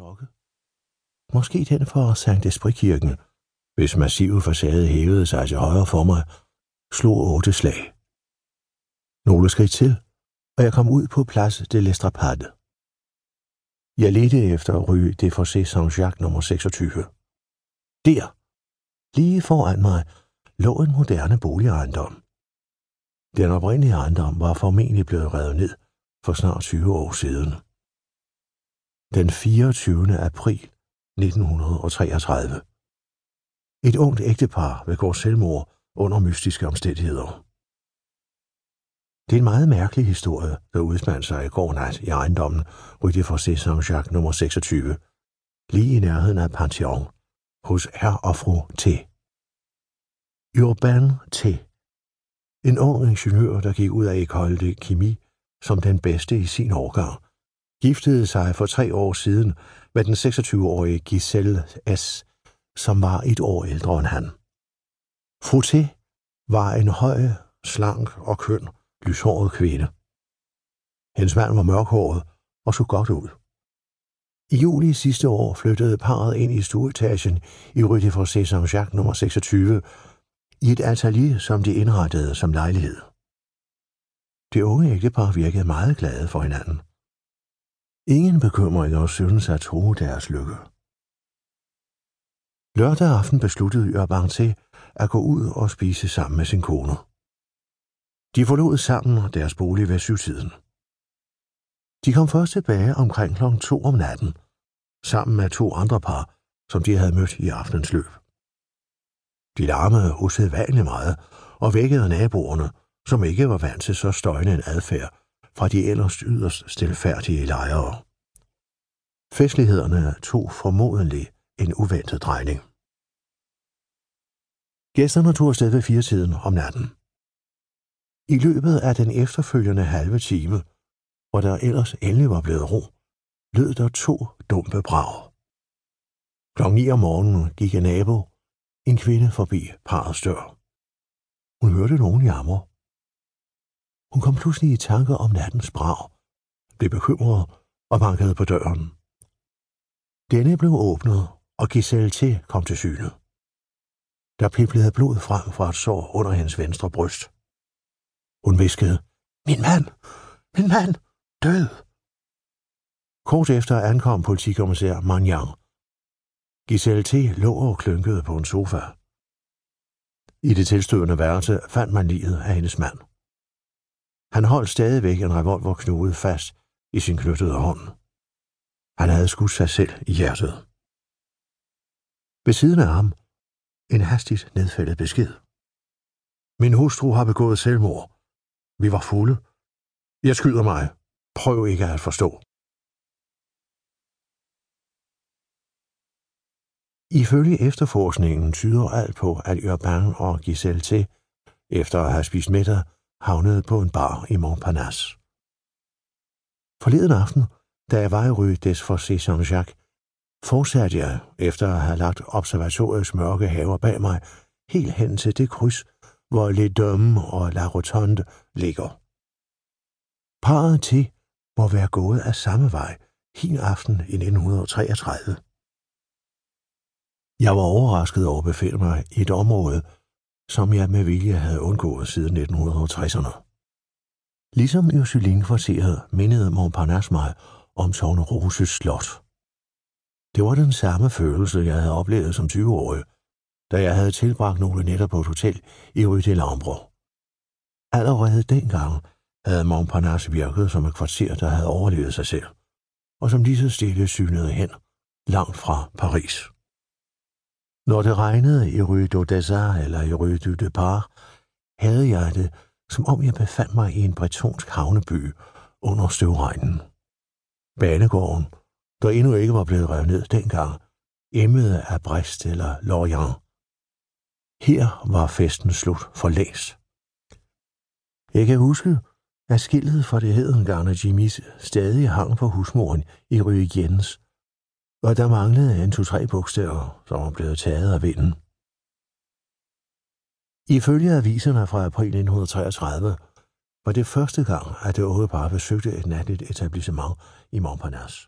klokke. Måske den for Sankt Esprit-kirken, hvis massive facade hævede sig til højre for mig, slog otte slag. Nogle skridt til, og jeg kom ud på Place de l'Estrapade. Jeg ledte efter Rue de Fossé Saint-Jacques nummer 26. Der, lige foran mig, lå en moderne boligejendom. Den oprindelige ejendom var formentlig blevet revet ned for snart 20 år siden. Den 24. april 1933. Et ungt ægtepar begår selvmord under mystiske omstændigheder. Det er en meget mærkelig historie, der udspandt sig i går nat i ejendommen Rue de Fossé Saint-Jacques nummer 26, lige i nærheden af Pantheon, hos herr og fru T. Urban T. En ung ingeniør, der gik ud af École de Kemi som den bedste i sin årgang, giftede sig for tre år siden med den 26-årige Giselle S., som var et år ældre end han. Fru var en høj, slank og køn, lyshåret kvinde. Hendes mand var mørkhåret og så godt ud. I juli sidste år flyttede parret ind i stueetagen i Rue de Fossé Saint-Jacques nummer 26 i et atelier, som de indrettede som lejlighed. Det unge ægtepar virkede meget glade for hinanden. Ingen bekymringer synes at tro deres lykke. Lørdag aften besluttede Urban til at gå ud og spise sammen med sin kone. De forlod sammen deres bolig ved syvtiden. De kom først tilbage omkring kl. 2 om natten, sammen med to andre par, som de havde mødt i aftens løb. De larmede usædvanligt meget og vækkede naboerne, som ikke var vant til så støjende en adfærd fra de ellers yderst stilfærdige lejere. Festlighederne tog formodentlig en uventet drejning. Gæsterne tog afsted ved firetiden om natten. I løbet af den efterfølgende halve time, hvor der ellers endelig var blevet ro, lød der to dumpe brag. Klokken 9 om morgenen gik en nabo, en kvinde forbi parets dør. Hun hørte nogen jammer. Hun kom pludselig i tanke om nattens brag, blev bekymret og bankede på døren. Denne blev åbnet, og Giselle til kom til syne. Der piblede blod frem fra et sår under hendes venstre bryst. Hun viskede, Min mand! Min mand! Død! Kort efter ankom politikommissær Manjang. Giselle T. lå og klynkede på en sofa. I det tilstødende værelse fandt man livet af hendes mand. Han holdt stadigvæk en revolver knudet fast i sin knyttede hånd. Han havde skudt sig selv i hjertet. Ved siden af ham en hastigt nedfældet besked. Min hustru har begået selvmord. Vi var fulde. Jeg skyder mig. Prøv ikke at forstå. Ifølge efterforskningen tyder alt på, at Urban og Giselle T. efter at have spist middag, havnede på en bar i Montparnasse. Forleden aften, da jeg var i Rue des Fossés Saint-Jacques, fortsatte jeg, efter at have lagt observatoriets mørke haver bag mig, helt hen til det kryds, hvor Les Dômes og La Rotonde ligger. Paret til må være gået af samme vej hin aften i 1933. Jeg var overrasket over at befinde mig i et område, som jeg med vilje havde undgået siden 1960'erne. Ligesom Ursuline-kvarteret mindede Montparnasse mig om Roses slot. Det var den samme følelse, jeg havde oplevet som 20-årig, da jeg havde tilbragt nogle nætter på et hotel i Rue de Lambre. Allerede dengang havde Montparnasse virket som et kvarter, der havde overlevet sig selv, og som lige så stille synede hen, langt fra Paris. Når det regnede i Rue d'Odessa eller i Rue du Depart, havde jeg det, som om jeg befandt mig i en bretonsk havneby under støvregnen. Banegården, der endnu ikke var blevet revet ned dengang, emmede af Brest eller Lorient. Her var festen slut for læs. Jeg kan huske, at skiltet for det hedengarne Jimmys stadig hang på husmoren i Rue Jens, og der manglede en to-tre bogstaver, som var blevet taget af vinden. Ifølge aviserne fra april 1933 var det første gang, at det unge par besøgte et natligt etablissement i Montparnasse.